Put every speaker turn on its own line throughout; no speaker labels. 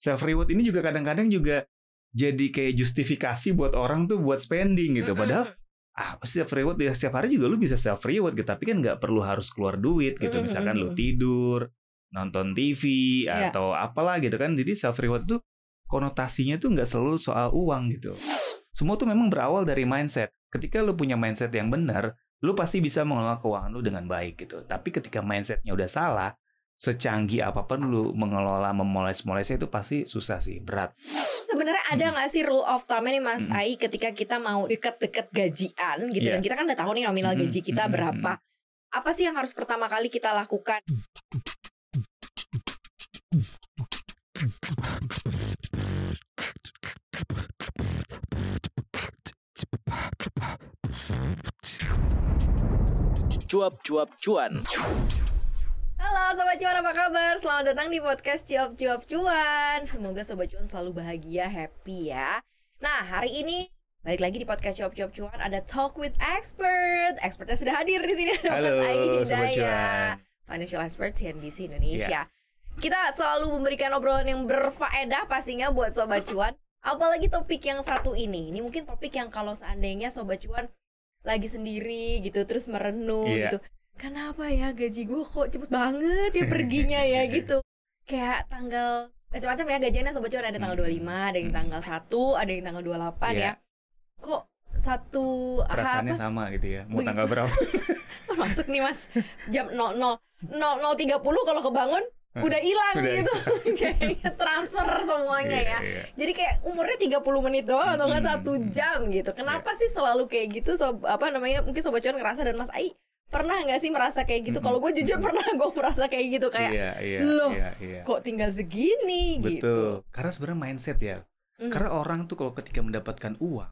self reward ini juga kadang-kadang juga jadi kayak justifikasi buat orang tuh buat spending gitu. Padahal ah self reward? Ya setiap hari juga lu bisa self reward gitu tapi kan nggak perlu harus keluar duit gitu. Misalkan lu tidur nonton TV
Iya.
atau apalah gitu kan. Jadi self reward tuh konotasinya tuh nggak selalu soal uang gitu. Semua tuh memang berawal dari mindset. Ketika lu punya mindset yang benar lu pasti bisa mengelola keuangan lu dengan baik gitu. Tapi ketika mindsetnya udah salah secanggih apa pun lu mengelola memoles-molesnya itu pasti susah sih berat
Sebenarnya ada
Hmm.
nggak sih rule of thumb nih Mas
Mm-mm.
Ai ketika kita mau deket-deket gajian gitu
Iya.
dan kita kan udah tahu nih nominal
Mm-mm,
gaji kita
mm-mm,
berapa. Apa sih yang harus pertama kali kita lakukan?
Cuap-cuap cuan.
Halo Sobat Cuan apa kabar? Selamat datang di podcast Cuap Cuap Cuan. Semoga Sobat Cuan selalu bahagia, happy ya. Nah hari ini balik lagi di podcast Cuap Cuap Cuan Ada Talk with Expert. Expertnya sudah hadir di sini ada
halo
Mas Hidayah
cuan.
Financial Expert CNBC Indonesia. Kita selalu memberikan obrolan yang berfaedah pastinya buat Sobat Cuan. Apalagi topik yang satu ini. Ini mungkin topik yang kalau seandainya Sobat Cuan lagi sendiri gitu Terus merenung
Iya.
gitu Kenapa ya gaji gue kok cepet banget ya perginya ya gitu Kayak tanggal Macam-macam ya gajiannya Sobat Cuan ada tanggal
Hmm.
25 Ada yang
Hmm.
tanggal 1 Ada yang tanggal 28 ya
Iya.
Kok satu
perasaannya
apa
sama gitu ya mau
Begitu.
tanggal berapa
masuk nih mas jam 00 00.30 kalau kebangun udah hilang gitu kayaknya transfer semuanya
Iya,
ya
iya.
jadi kayak umurnya 30 menit doang atau nggak
Mm-mm.
satu jam gitu kenapa sih selalu kayak gitu sob apa namanya mungkin sobat cuan ngerasa dan mas Ai pernah nggak sih merasa kayak gitu kalau gue jujur pernah gue merasa kayak gitu kayak
iya, iya,
loh,
iya, iya.
kok tinggal segini gitu
Betul. Karena sebenarnya mindset ya.
Mm.
Karena orang tuh kalau ketika mendapatkan uang,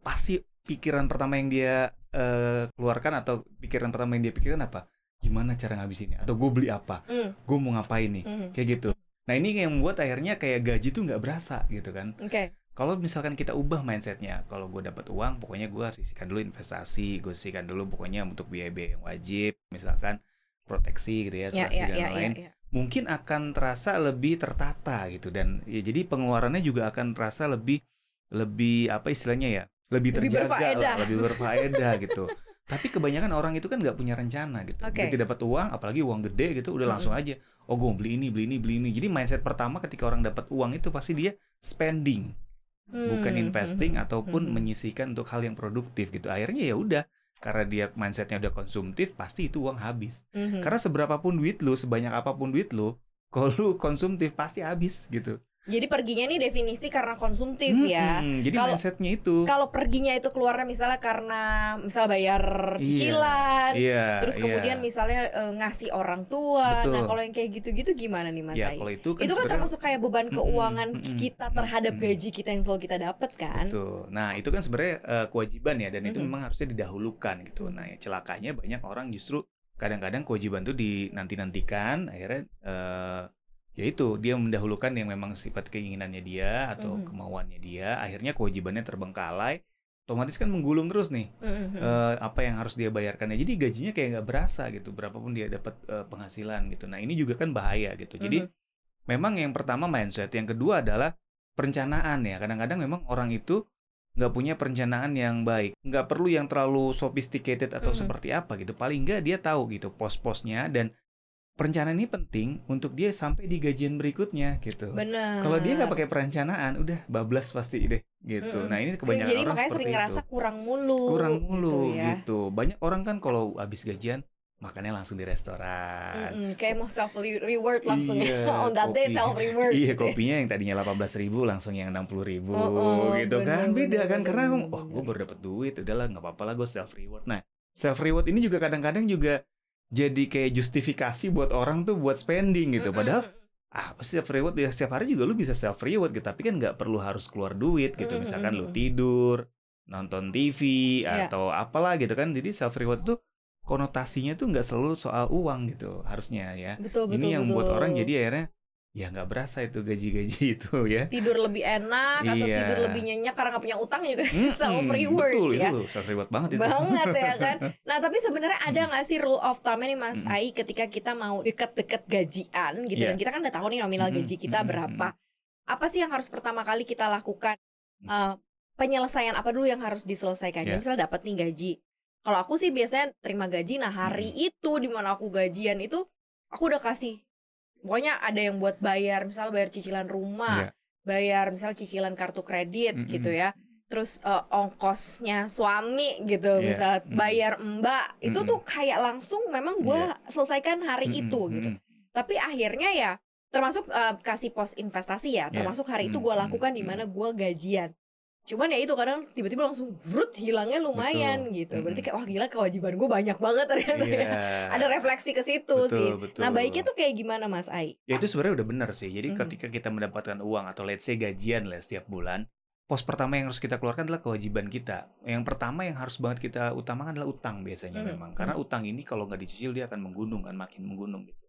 pasti pikiran pertama yang dia eh, keluarkan atau pikiran pertama yang dia pikirkan apa? Gimana cara ngabisinnya? Atau gue beli apa?
Mm,
Gue mau ngapain nih?
mm.
Kayak gitu. Nah ini yang membuat akhirnya kayak gaji tuh nggak berasa gitu kan.
oke
Kalau misalkan kita ubah mindsetnya, kalau gue dapat uang, pokoknya gue sisihkan dulu investasi, gue sisihkan dulu pokoknya untuk biaya-biaya yang wajib, misalkan proteksi gitu ya, asuransi
ya
dan
ya
lain-lain
ya, ya.
mungkin akan terasa lebih tertata gitu dan ya jadi pengeluarannya juga akan terasa lebih lebih apa istilahnya ya lebih
Lebih
terjaga
berfaedah.
lah, lebih berfaedah gitu tapi kebanyakan orang itu kan nggak punya rencana gitu
Oke.
begitu dapat uang apalagi uang gede gitu udah langsung aja oh gue beli ini beli ini beli ini jadi mindset pertama ketika orang dapat uang itu pasti dia spending bukan
Hmm,
investing
hmm,
ataupun
hmm.
menyisihkan untuk hal yang produktif gitu akhirnya ya udah karena dia mindsetnya udah konsumtif pasti itu uang habis
Mhm.
karena seberapapun duit lu, sebanyak apa pun duit lu, kalau lu konsumtif pasti habis gitu.
Jadi perginya nih definisi karena konsumtif ya
Mm-mm, Jadi
Kalau-
mindsetnya itu.
kalau perginya itu keluarnya misalnya karena misal bayar cicilan
Iya.
terus
iya.
kemudian misalnya eh, ngasih orang tua nah
Betul.
kalau yang kayak gitu-gitu gimana nih mas
ya kalau itu kan
itu kan termasuk kayak beban
Mm-mm,
keuangan
mm-mm,
kita terhadap
mm-mm.
gaji kita yang selalu kita dapat kan
Betul. Nah itu kan sebenarnya eh, kewajiban ya dan itu memang harusnya didahulukan gitu. Nah ya, celakanya banyak orang justru kadang-kadang kewajiban tuh dinanti-nantikan akhirnya eh, ya itu dia mendahulukan yang memang sifat keinginannya dia atau
Mhm.
kemauannya dia akhirnya kewajibannya terbengkalai otomatis kan menggulung terus nih
Mhm.
eh, apa yang harus dia bayarkan jadi gajinya kayak nggak berasa gitu berapapun dia dapat eh, penghasilan gitu nah ini juga kan bahaya gitu jadi
Mhm.
memang yang pertama mindset yang kedua adalah perencanaan ya kadang-kadang memang orang itu nggak punya perencanaan yang baik nggak perlu yang terlalu sophisticated atau
Mhm.
seperti apa gitu paling nggak dia tahu gitu pos-posnya dan perencanaan ini penting untuk dia sampai di gajian berikutnya gitu.
Benar.
Kalau dia nggak pakai perencanaan udah bablas pasti deh gitu. Nah ini kebanyakan
jadi
orang
makanya
seperti
sering
itu.
ngerasa kurang mulu
kurang mulu
gitu ya.
gitu. Banyak orang kan kalau habis gajian makannya langsung di restoran.
Mm-mm, kayak mau self re- reward langsung
Iya,
on that day self reward
Iya
gitu ya.
kopinya yang tadinya 18.000 ribu langsung yang 60.000 ribu
Oh, oh,
gitu
bener,
kan beda
bener,
kan karena
bener,
oh
bener.
gue baru dapet duit udahlah nggak apa-apa lah gue self reward nah self reward ini juga kadang-kadang juga jadi kayak justifikasi buat orang tuh buat spending gitu. Padahal ah pasti self reward ya setiap hari juga lu bisa self reward gitu. Tapi kan nggak perlu harus keluar duit gitu. Misalkan lu tidur nonton TV
Iya.
atau apalah gitu kan. Jadi self reward tuh konotasinya tuh nggak selalu soal uang gitu harusnya ya.
Betul betul
ini yang
betul.
buat orang jadi akhirnya ya nggak berasa itu gaji-gaji itu ya
tidur lebih enak atau
Iya.
tidur lebih nyenyak karena nggak punya utang juga
Mm-mm,
self reward
betul
ya
itu self reward banget itu
banget ya kan nah tapi sebenarnya ada nggak sih rule of thumb nih mas
Mm-mm.
Ai ketika kita mau deket-deket gajian gitu
Iya.
dan kita kan udah tahu nih nominal gaji kita
mm-mm,
berapa apa sih yang harus pertama kali kita lakukan?
Hmm.
Eh, penyelesaian apa dulu yang harus diselesaikan?
Ya.
Misalnya dapat nih gaji. Kalau aku sih biasanya terima gaji, nah hari
Hmm.
itu di mana aku gajian itu aku udah kasih pokoknya ada yang buat bayar, misalnya bayar cicilan rumah,
Iya.
bayar misalnya cicilan kartu kredit
Mm-mm.
gitu ya. Terus eh, ongkosnya suami gitu,
Iya.
misal
Mm-mm.
bayar mbak, itu
Mm-mm.
tuh kayak langsung memang gua selesaikan hari
Mm-mm,
itu gitu.
mm-mm.
Tapi akhirnya ya termasuk eh, kasih pos investasi ya,
Iya.
termasuk hari itu
Mm,
gua
mm,
lakukan di
mm.
mana gua gajian. Cuman ya itu kadang tiba-tiba langsung brut hilangnya lumayan
Betul.
gitu. Berarti kayak wah gila kewajiban gue banyak banget ternyata ya.
Iya.
Ada refleksi ke situ
Betul,
sih.
betul.
Nah, baiknya tuh kayak gimana Mas Ai?
Ya itu sebenarnya udah benar sih. Jadi
Mhm.
ketika kita mendapatkan uang atau let's say gajian lah setiap bulan, pos pertama yang harus kita keluarkan adalah kewajiban kita. Yang pertama yang harus banget kita utamakan adalah utang biasanya
Mhm,
memang. Karena utang ini kalau nggak dicicil dia akan menggunung kan, makin menggunung gitu.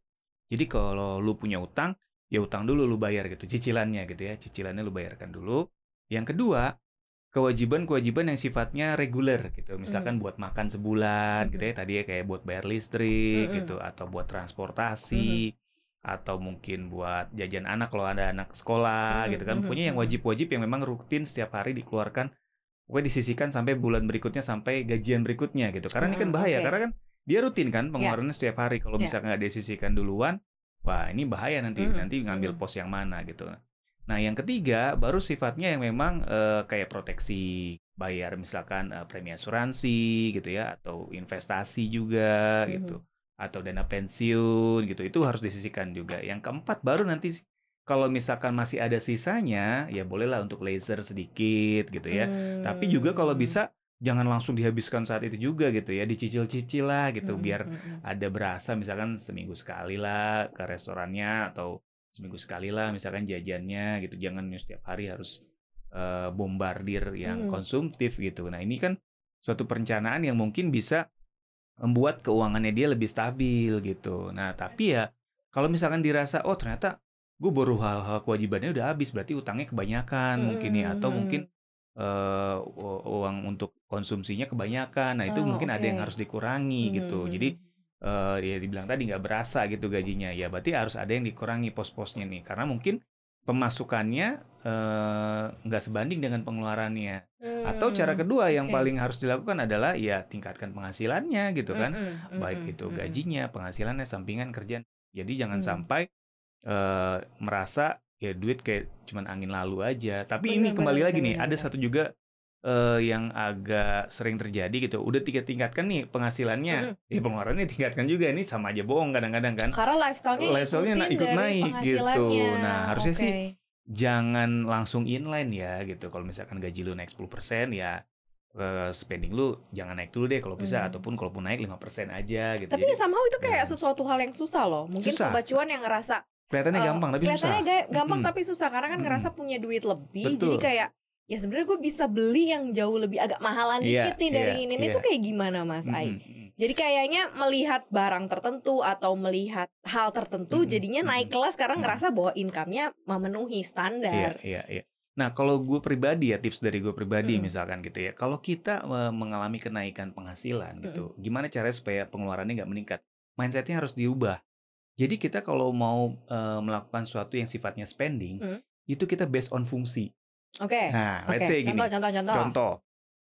Jadi kalau lu punya utang, ya utang dulu lu bayar gitu, cicilannya gitu ya. Cicilannya lu bayarkan dulu. Yang kedua, kewajiban-kewajiban yang sifatnya reguler gitu. Misalkan buat makan sebulan
Mhm.
gitu ya. Tadi ya kayak buat bayar listrik
Mhm.
gitu atau buat transportasi atau mungkin buat jajan anak kalau ada anak sekolah
Mhm,
gitu kan.
mhm,
Pokoknya yang wajib-wajib yang memang rutin setiap hari dikeluarkan pokoknya disisihkan sampai bulan berikutnya sampai gajian berikutnya gitu. Karena ini kan
Hmm,
bahaya
oke.
karena kan dia rutin kan pengeluarannya setiap hari. Kalau
Ya.
misalkan nggak disisihkan duluan, wah ini bahaya nanti
Mhm,
nanti ngambil
mhm.
pos yang mana gitu. Nah, yang ketiga baru sifatnya yang memang eh, kayak proteksi bayar misalkan eh, premi asuransi gitu ya atau investasi juga
Mhm.
gitu atau dana pensiun gitu. Itu harus disisihkan juga. Yang keempat baru nanti kalau misalkan masih ada sisanya ya bolehlah untuk laser sedikit gitu ya. Tapi juga kalau
Hmm.
bisa jangan langsung dihabiskan saat itu juga gitu ya, dicicil-cicil lah gitu
Mhm,
biar
mhm.
ada berasa misalkan seminggu sekali lah ke restorannya atau seminggu sekali lah misalkan jajannya gitu. Jangan setiap hari harus eh, bombardir yang
Mhm.
konsumtif gitu. Nah, ini kan suatu perencanaan yang mungkin bisa membuat keuangannya dia lebih stabil gitu. Nah, tapi ya kalau misalkan dirasa oh ternyata gue baru hal-hal kewajibannya udah habis berarti utangnya kebanyakan mungkin ya atau mungkin eh, u- uang untuk konsumsinya kebanyakan. Nah, itu
Oh,
mungkin ada yang harus dikurangi gitu.
Mhm.
Jadi eh ya dibilang tadi nggak berasa gitu gajinya. Ya berarti harus ada yang dikurangi pos-posnya nih. Karena mungkin pemasukannya eh, nggak sebanding dengan pengeluarannya. Atau cara
Hmm,
kedua yang
oke.
paling harus dilakukan adalah ya tingkatkan penghasilannya gitu kan.
Mm-mm,
baik
mm-mm,
itu gajinya penghasilannya sampingan kerjaan. Jadi jangan
Hmm.
sampai eh, merasa ya duit kayak cuman angin lalu aja. Tapi
Benar,
ini kembali
benar,
lagi
benar,
nih ada satu juga eh, yang agak sering terjadi gitu udah tingkat tingkatkan nih penghasilannya
Mm-mm.
ya pengeluarannya tingkatkan juga ini sama aja bohong kadang-kadang kan
Karena lifestyle-nya
Lifestyle-nya na- ikut naik gitu. Nah, harusnya sih
Oke.
jangan langsung inline ya gitu kalau misalkan gaji lu naik 10% ya eh, spending lu jangan naik dulu deh kalau bisa
Hmm.
ataupun kalaupun naik 5% aja gitu
Tapi
Jadi
somehow itu kayak
Hmm.
sesuatu hal yang susah loh. Mungkin
Susah.
sobat cuan yang ngerasa
kelihatannya
eh,
gampang tapi susah
kelihatannya ga- gampang
Mm-mm.
tapi susah karena kan
Mm-mm.
ngerasa punya duit lebih. Jadi
Betul.
kayak ya sebenarnya gue bisa beli yang jauh lebih agak mahalan
Iya,
dikit nih dari
iya,
ini. Ini
iya.
tuh kayak gimana Mas Ai?
Mm-mm, mm-mm.
Jadi kayaknya melihat barang tertentu atau melihat hal tertentu
Mm-mm,
jadinya naik kelas karena
Mm-mm.
ngerasa bahwa income-nya memenuhi
Iya,
standar.
iya, iya. Nah, kalau gue pribadi ya tips dari gue pribadi
Mm.
misalkan gitu ya. Kalau kita mengalami kenaikan penghasilan gitu, gimana caranya supaya pengeluarannya nggak meningkat? Mindsetnya harus diubah. Jadi kita kalau mau eh, melakukan sesuatu yang sifatnya spending,
Mm.
itu kita based on fungsi.
Oke.
Nah,
Oke,
let's say gini.
contoh, contoh, contoh.
Contoh,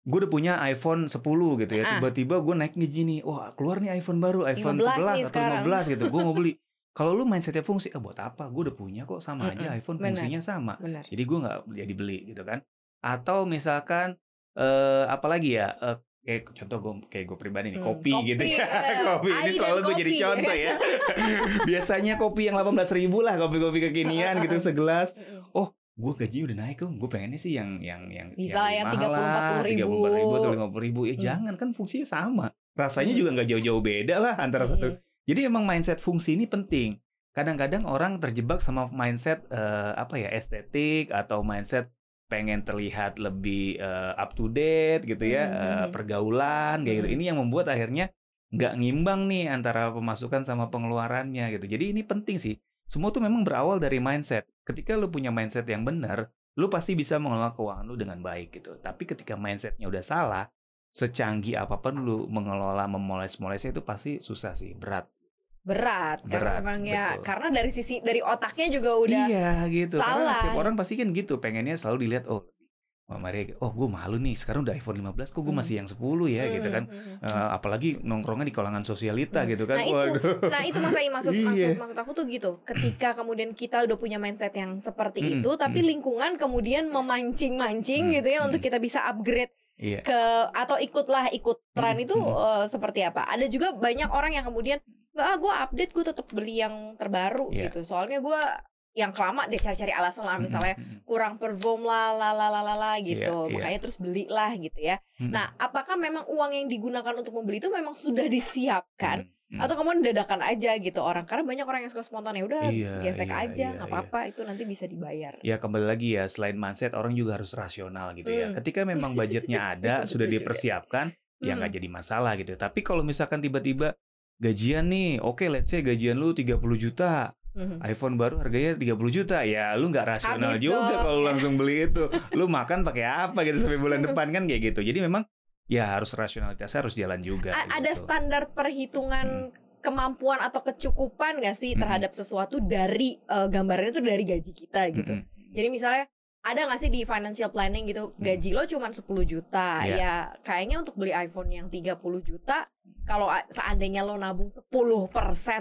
gue udah punya iPhone 10 gitu ya,
Ah.
tiba-tiba gue naik nih gini, wah keluar nih iPhone baru, iPhone
15
11
nih
atau
sekarang.
15 gitu, gue mau beli. Kalau lu mindsetnya fungsi, ah buat apa? Gue udah punya kok sama aja iPhone
benar.
fungsinya sama.
Benar.
Jadi gue nggak jadi beli gitu kan. Atau misalkan eh apalagi ya eh, kayak contoh gue kayak gue pribadi nih
Hmm,
kopi,
kopi,
gitu ya.
eh,
kopi ini selalu gue jadi contoh ya. Biasanya kopi yang 18 ribu lah kopi-kopi kekinian gitu segelas. Gue gaji udah naik kok. Gue pengennya sih yang yang yang
Bisa yang
lebih mahal
30-40
lah,
ribu.
34 ribu atau 50 ribu. Ya
Hmm.
jangan kan fungsinya sama. Rasanya
Hmm.
juga nggak jauh-jauh beda lah antara
Mm-mm.
satu. Jadi emang mindset fungsi ini penting. Kadang-kadang orang terjebak sama mindset eh, apa ya estetik atau mindset pengen terlihat lebih eh, up to date gitu ya,
Hmm, hmm.
pergaulan kayak gitu.
Hmm.
Ini yang membuat akhirnya nggak ngimbang nih antara pemasukan sama pengeluarannya gitu. Jadi ini penting sih. Semua tuh memang berawal dari mindset. Ketika lu punya mindset yang benar, lu pasti bisa mengelola keuangan lu dengan baik gitu. Tapi ketika mindsetnya udah salah, secanggih apa pun lu mengelola memoles-molesnya itu pasti susah sih, berat.
berat, karena
Berat,
memang ya
betul.
karena dari sisi dari otaknya juga udah
Iya gitu. Karena
salah.
setiap orang pasti kan gitu, pengennya selalu dilihat oh Mbak Maria, oh gue malu nih sekarang udah iPhone 15 kok gue
Hmm.
masih yang 10 ya gitu
Hmm,
kan.
hmm, hmm.
Eh, apalagi nongkrongnya di kalangan sosialita
Hmm.
gitu kan.
Nah, itu. Nah itu Mas Ai maksud maksud
Iya.
maksud aku tuh gitu. Ketika kemudian kita udah punya mindset yang seperti
Mm-mm,
itu, tapi
mm.
lingkungan kemudian memancing-mancing
Mm,
gitu ya untuk
mm.
kita bisa upgrade
Iya.
ke atau ikutlah ikut tren
Mm,
itu
mm.
eh, seperti apa? Ada juga banyak orang yang kemudian nggak ah gue update gue tetap beli yang terbaru
Iya.
gitu. Soalnya gue yang kelama deh cari-cari alasan lah misalnya kurang perform lah lah lah lah lah gitu.
Iya, iya.
Makanya terus belilah gitu ya. Nah, apakah memang uang yang digunakan untuk membeli itu memang sudah disiapkan
Mm, mm.
atau kemudian dadakan aja gitu orang karena banyak orang yang suka spontan ya udah
Iya,
gesek
iya,
aja
iya,
nggak apa-apa itu nanti bisa dibayar.
Ya kembali lagi ya selain mindset orang juga harus rasional gitu ya.
Hmm.
Ketika memang budgetnya ada sudah
Betul juga.
dipersiapkan ya
Hmm.
nggak jadi masalah gitu. Tapi kalau misalkan tiba-tiba gajian nih, oke let's say gajian lu 30 juta,
Mhm.
iPhone baru harganya 30 juta, ya lu nggak rasional
Habis
juga kalau langsung beli itu. Lu makan pakai apa gitu sampai bulan depan kan kayak gitu. Jadi memang ya harus rasionalitasnya harus jalan juga.
A- ada
gitu.
standar perhitungan kemampuan atau kecukupan nggak sih
Mm-mm.
terhadap sesuatu dari eh, gambarannya itu dari gaji kita gitu.
Mm-mm.
Jadi misalnya ada nggak sih di financial planning gitu gaji lo cuma 10 juta
Iya.
ya kayaknya untuk beli iPhone yang 30 juta kalau seandainya lo nabung 10%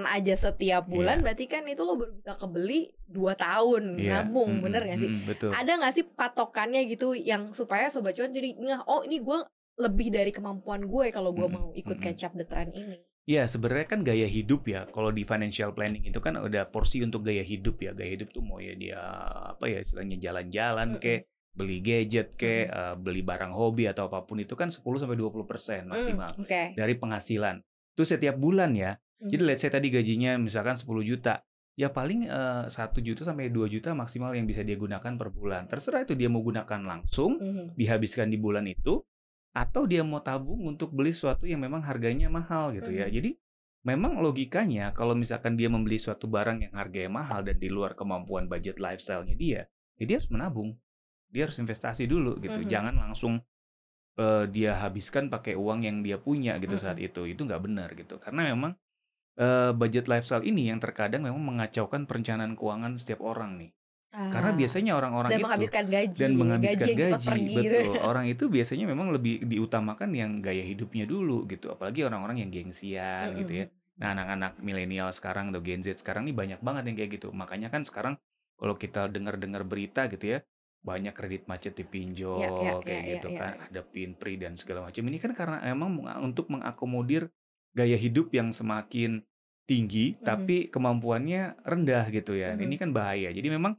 aja setiap bulan
Iya.
berarti kan itu lo baru bisa kebeli 2 tahun
Iya.
nabung
Mm-mm,
bener gak sih?
mm-mm, betul.
Ada nggak sih patokannya gitu yang supaya sobat cuan jadi ngeh oh ini gue lebih dari kemampuan gue kalau gue
Mm-mm,
mau ikut
mm-mm.
catch up the trend ini.
Ya sebenarnya kan gaya hidup ya. Kalau di financial planning itu kan ada porsi untuk gaya hidup ya. Gaya hidup tuh mau ya dia apa ya istilahnya jalan-jalan ke beli gadget ke eh, beli barang hobi atau apa pun itu kan 10 sampai 20% maksimal
Hmm, Oke.
dari penghasilan. Itu setiap bulan ya.
Hmm.
Jadi let's say tadi gajinya misalkan 10 juta. Ya paling eh, 1 juta sampai 2 juta maksimal yang bisa dia gunakan per bulan. Terserah itu dia mau gunakan langsung
Mhm.
dihabiskan di bulan itu atau dia mau tabung untuk beli sesuatu yang memang harganya mahal gitu ya.
Mhm.
Jadi memang logikanya kalau misalkan dia membeli suatu barang yang harganya mahal dan di luar kemampuan budget lifestyle-nya dia, ya dia harus menabung. Dia harus investasi dulu gitu.
Mhm.
Jangan langsung eh, dia habiskan pakai uang yang dia punya gitu
Mhm.
saat itu. Itu nggak benar gitu. Karena memang eh, budget lifestyle ini yang terkadang memang mengacaukan perencanaan keuangan setiap orang nih. Karena
Ah.
biasanya orang-orang itu
menghabiskan gaji,
dan menghabiskan
gaji
gaji,
gitu.
betul orang itu biasanya memang lebih diutamakan yang gaya hidupnya dulu gitu apalagi orang-orang yang gengsian gitu ya nah anak-anak milenial sekarang atau Gen Z sekarang nih banyak banget yang kayak gitu makanya kan sekarang kalau kita dengar-dengar berita gitu ya banyak kredit macet dipinjol
Ya, ya,
kayak
ya,
gitu
ya,
kan
ya.
ada pinpri dan segala macam ini kan karena emang untuk mengakomodir gaya hidup yang semakin tinggi
Mhm.
tapi kemampuannya rendah gitu ya
Mhm.
ini kan bahaya jadi memang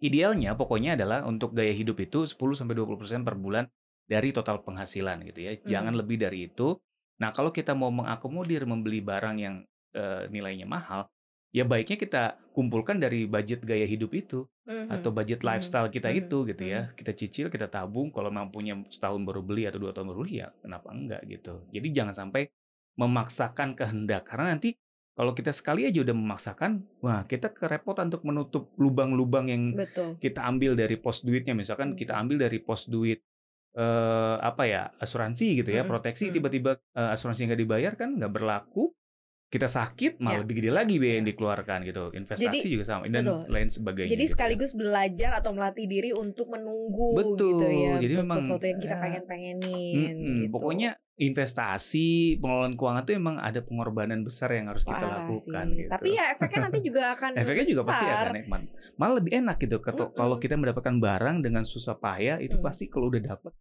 idealnya pokoknya adalah untuk gaya hidup itu 10 sampai 20% per bulan dari total penghasilan gitu ya. Jangan
Hmm.
lebih dari itu. Nah, kalau kita mau mengakomodir membeli barang yang eh, nilainya mahal, ya baiknya kita kumpulkan dari budget gaya hidup itu
Mhm.
atau budget
Mhm.
lifestyle kita
Mhm.
itu gitu ya. Kita cicil, kita tabung, kalau mampunya setahun baru beli atau dua tahun baru beli ya kenapa enggak gitu. Jadi jangan sampai memaksakan kehendak karena nanti kalau kita sekali aja udah memaksakan, wah kita kerepotan untuk menutup lubang-lubang yang
Betul.
kita ambil dari pos duitnya misalkan
Hmm.
kita ambil dari pos duit eh apa ya asuransi gitu ya
Hmm,
proteksi
hmm.
tiba-tiba eh, asuransi nggak dibayar kan nggak berlaku kita sakit malah
Ya.
lebih gede lagi biaya yang dikeluarkan gitu investasi
Jadi,
juga sama dan
betul.
lain sebagainya
Jadi
gitu ya.
sekaligus belajar atau melatih diri untuk menunggu
Betul,
gitu ya
jadi
untuk
memang,
sesuatu yang kita
ya,
pengen-pengenin
Mm-mm.
gitu.
pokoknya investasi pengelolaan keuangan itu emang ada pengorbanan besar yang harus kita
Parah
lakukan
sih.
gitu
Tapi ya efeknya nanti juga akan
efeknya juga pasti
besar.
akan nikmat malah lebih enak gitu Keto-
Mm-mm.
kalau kita mendapatkan barang dengan susah payah itu
Mm.
pasti kalau udah dapet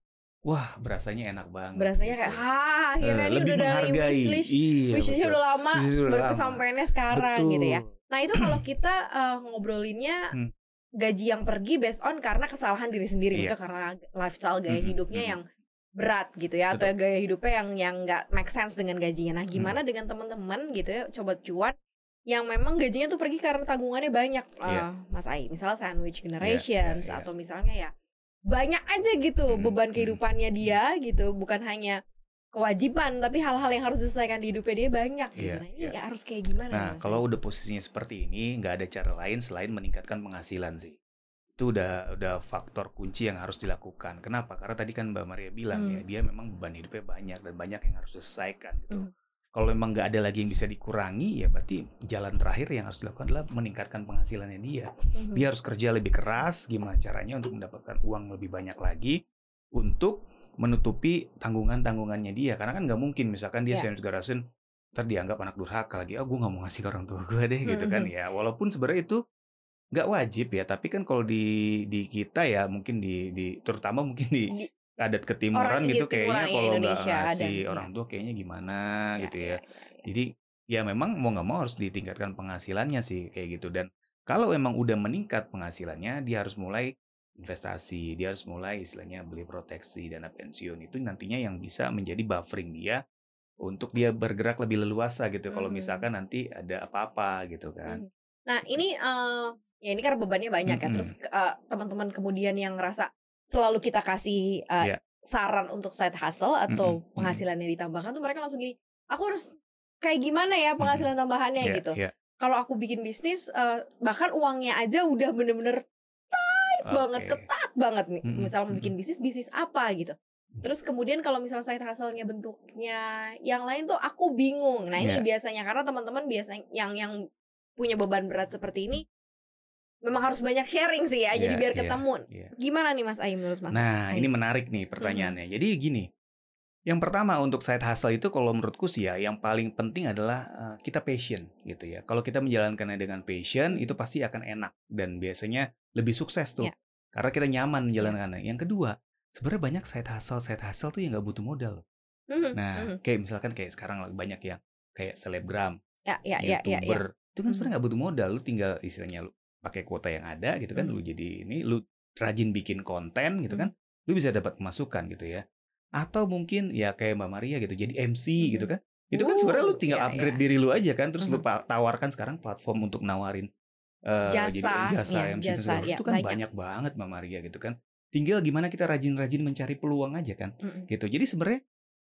wah berasanya enak banget
Berasanya
gitu.
kayak ah akhirnya
Eh,
ini udah dari wishlist
Iya,
wishlistnya
betul.
udah lama
Wishlist udah
baru kesampaiannya sekarang
Betul.
gitu ya. Nah itu kalau kita eh, ngobrolinnya
Hmm.
gaji yang pergi based on karena kesalahan diri sendiri,
Iya.
maksudnya karena lifestyle gaya
Mm-mm,
hidupnya
mm-mm.
yang berat gitu ya, atau gaya hidupnya yang yang nggak make sense dengan gajinya. Nah
Hmm.
gimana dengan teman-teman gitu ya, coba cuan yang memang gajinya tuh pergi karena tanggungannya banyak,
Iya.
Eh, Mas Ai, misalnya sandwich generations
iya, iya.
atau misalnya ya banyak aja gitu
Mm-mm,
beban
mm-mm.
kehidupannya dia gitu, bukan hanya kewajiban tapi hal-hal yang harus diselesaikan di hidupnya dia banyak gitu.
Iya,
Nah ini nggak harus kayak gimana?
Nah,
Mas
kalau udah posisinya seperti ini, nggak ada cara lain selain meningkatkan penghasilan sih. Itu udah udah faktor kunci yang harus dilakukan. Kenapa? Karena tadi kan Mbak Maria bilang
Hmm.
ya, dia memang beban hidupnya banyak dan banyak yang harus diselesaikan gitu.
Hmm.
Kalau memang nggak ada lagi yang bisa dikurangi, ya berarti jalan terakhir yang harus dilakukan adalah meningkatkan penghasilannya dia.
Mhm.
Dia harus kerja lebih keras, gimana caranya untuk mendapatkan uang lebih banyak lagi untuk menutupi tanggungan-tanggungannya dia. Karena kan nggak mungkin misalkan dia
Ya.
senior generation ntar dianggap anak durhaka lagi, oh gue nggak mau ngasih ke orang tua gue deh gitu kan
Mhm.
ya. Walaupun sebenarnya itu nggak wajib ya, tapi kan kalau di di kita ya mungkin di di terutama mungkin di
Di
adat ketimuran gitu kayaknya
ya
kalau nggak ngasih
ya.
orang tua kayaknya gimana
Ya,
gitu
ya,
ya.
ya.
Jadi ya memang mau nggak mau harus ditingkatkan penghasilannya sih kayak gitu dan kalau emang udah meningkat penghasilannya dia harus mulai investasi, dia harus mulai istilahnya beli proteksi dana pensiun itu nantinya yang bisa menjadi buffering dia untuk dia bergerak lebih leluasa gitu kalau
Mhm.
misalkan nanti ada apa-apa gitu kan.
Mhm. Nah ini eh ya ini karena bebannya banyak ya.
Mhm.
Terus eh, teman-teman kemudian yang ngerasa selalu kita kasih eh,
Iya.
saran untuk side hustle atau
Mhm, mhm.
penghasilannya ditambahkan tuh mereka langsung gini, aku harus kayak gimana ya penghasilan tambahannya
Iya,
gitu.
iya.
Kalau aku bikin bisnis eh, bahkan uangnya aja udah bener-bener tight banget,
Oke.
ketat banget nih.
Mhm,
Misal mau bikin bisnis, bisnis apa gitu. Terus kemudian kalau misal side hustle-nya bentuknya yang lain tuh aku bingung. Nah, ini
Iya.
biasanya karena teman-teman biasanya yang yang punya beban berat seperti ini memang harus banyak sharing sih ya. Jadi
Iya,
biar
iya,
ketemu.
iya.
Gimana nih Mas Aim menurut Mas?
Nah,
Aim?
ini menarik nih pertanyaannya. Jadi gini, yang pertama untuk side hustle itu kalau menurutku sih ya, yang paling penting adalah eh, kita passion gitu ya. Kalau kita menjalankannya dengan passion, itu pasti akan enak dan biasanya lebih sukses tuh.
Iya.
Karena kita nyaman menjalankannya. Yang kedua, sebenarnya banyak side hustle, side hustle tuh yang nggak butuh modal.
Mhm,
Nah,
mhm.
kayak misalkan kayak sekarang lagi banyak yang kayak selebgram,
ya ya ya ya ya.
youtuber, itu kan
Mhm.
sebenarnya nggak butuh modal. Lu tinggal istilahnya lu pakai kuota yang ada gitu kan,
Mhm.
lu jadi ini, lu rajin bikin konten gitu kan, lu bisa dapat masukan gitu ya. Atau mungkin ya kayak Mbak Maria gitu, jadi MC gitu
Mhm.
kan. Itu kan sebenarnya lu
Uh,
tinggal
iya,
upgrade
iya.
diri lu aja kan, terus lu
Mhm.
pa- tawarkan sekarang platform untuk nawarin eh, jadi
Jasa,
jasa
ya,
MC
jasa, ya,
itu kan
banyak.
banyak banget Mbak Maria gitu kan. Tinggal gimana kita rajin-rajin mencari peluang aja kan
Mhm.
gitu. Jadi sebenarnya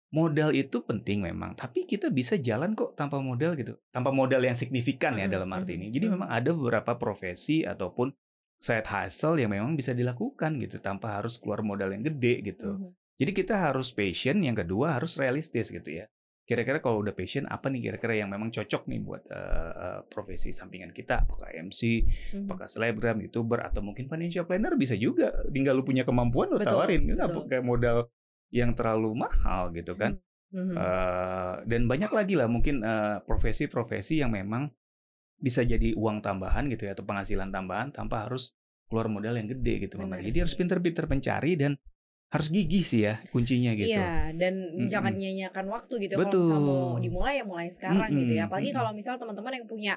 modal itu penting memang, tapi kita bisa jalan kok tanpa modal gitu. Tanpa modal yang signifikan ya
Mhm,
dalam arti
mhm,
ini. Jadi
mhm.
memang ada beberapa profesi ataupun side hustle yang memang bisa dilakukan gitu tanpa harus keluar modal yang gede gitu. Jadi kita harus passion, yang kedua harus realistis gitu ya. Kira-kira kalau udah passion apa nih kira-kira yang memang cocok nih buat eh, eh, profesi sampingan kita? Apakah MC,
Mhm.
apakah selebgram, youtuber, atau mungkin financial planner bisa juga. Tinggal lu punya kemampuan lu
Betul,
tawarin, nggak pakai modal yang terlalu mahal gitu kan.
Mhm.
Eh, dan banyak lagi lah mungkin eh, profesi-profesi yang memang bisa jadi uang tambahan gitu ya atau penghasilan tambahan tanpa harus keluar modal yang gede gitu Mbak. Jadi harus pinter-pinter mencari dan harus gigih sih ya kuncinya gitu.
Iya, dan
Mm-mm.
jangan nyanyiakan waktu gitu. Kalau misal mau dimulai ya mulai sekarang gitu ya. Apalagi
mm-mm.
kalau misal teman-teman yang punya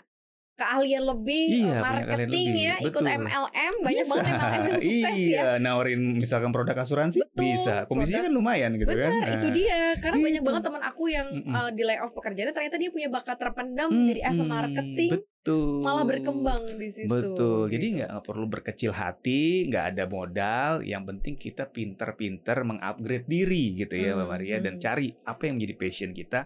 keahlian lebih
Iya,
eh, marketing
lebih.
ya, ikut
Betul.
MLM, banyak
Bisa.
banget MLM yang sukses
iya,
ya.
nawarin misalkan produk asuransi
Betul,
bisa. Komisinya
produk-
kan lumayan gitu kan.
Benar, itu
Nah,
dia. Karena banyak
gitu.
banget teman aku yang
Mm-mm.
eh, di layoff pekerjaannya ternyata dia punya bakat terpendam jadi as a
Mm-mm,
marketing
Betul.
malah berkembang di situ.
Betul. Jadi
gitu.
nggak nggak perlu berkecil hati, nggak ada modal. Yang penting kita pinter-pinter mengupgrade diri gitu ya, Mbak
Hmm,
Maria, dan
hmm.
cari apa yang menjadi passion kita.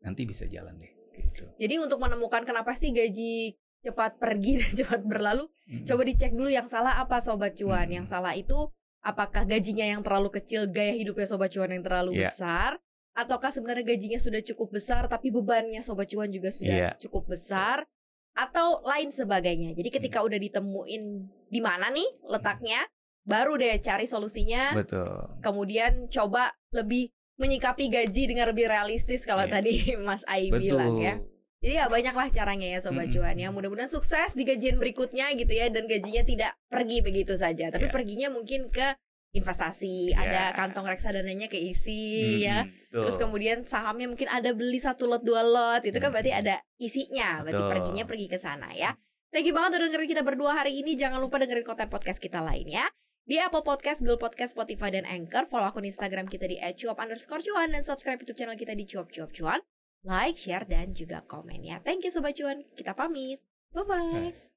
Nanti bisa jalan deh. Gitu.
Jadi untuk menemukan kenapa sih gaji cepat pergi dan cepat berlalu,
Mm.
coba dicek dulu yang salah apa sobat cuan.
Hmm.
Yang salah itu apakah gajinya yang terlalu kecil, gaya hidupnya sobat cuan yang terlalu
Iya.
besar, ataukah sebenarnya gajinya sudah cukup besar tapi bebannya sobat cuan juga sudah
Iya.
cukup besar atau lain sebagainya. Jadi ketika
Hmm.
udah ditemuin di mana nih letaknya, baru deh cari solusinya.
Betul.
Kemudian coba lebih menyikapi gaji dengan lebih realistis kalau
Iya.
tadi Mas Ai bilang
Betul.
ya. Jadi ya banyaklah caranya ya sobat
Mm-mm.
cuan ya. Mudah-mudahan sukses di gajian berikutnya gitu ya dan gajinya tidak pergi begitu saja, tapi
Iya.
perginya mungkin ke investasi,
Iya.
ada kantong reksadananya keisi ya.
Mm-mm, betul.
Terus kemudian sahamnya mungkin ada beli satu lot dua lot, itu kan berarti ada isinya, berarti
Betul.
perginya pergi ke sana ya. Thank you banget udah dengerin kita berdua hari ini. Jangan lupa dengerin konten podcast kita lainnya di Apple Podcast, Google Podcast, Spotify, dan Anchor. Follow akun Instagram kita di @cuap underscore cuan dan subscribe YouTube channel kita di cuap cuap cuan. Like, share, dan juga komen ya. Thank you Sobat Cuan. Kita pamit. Bye-bye.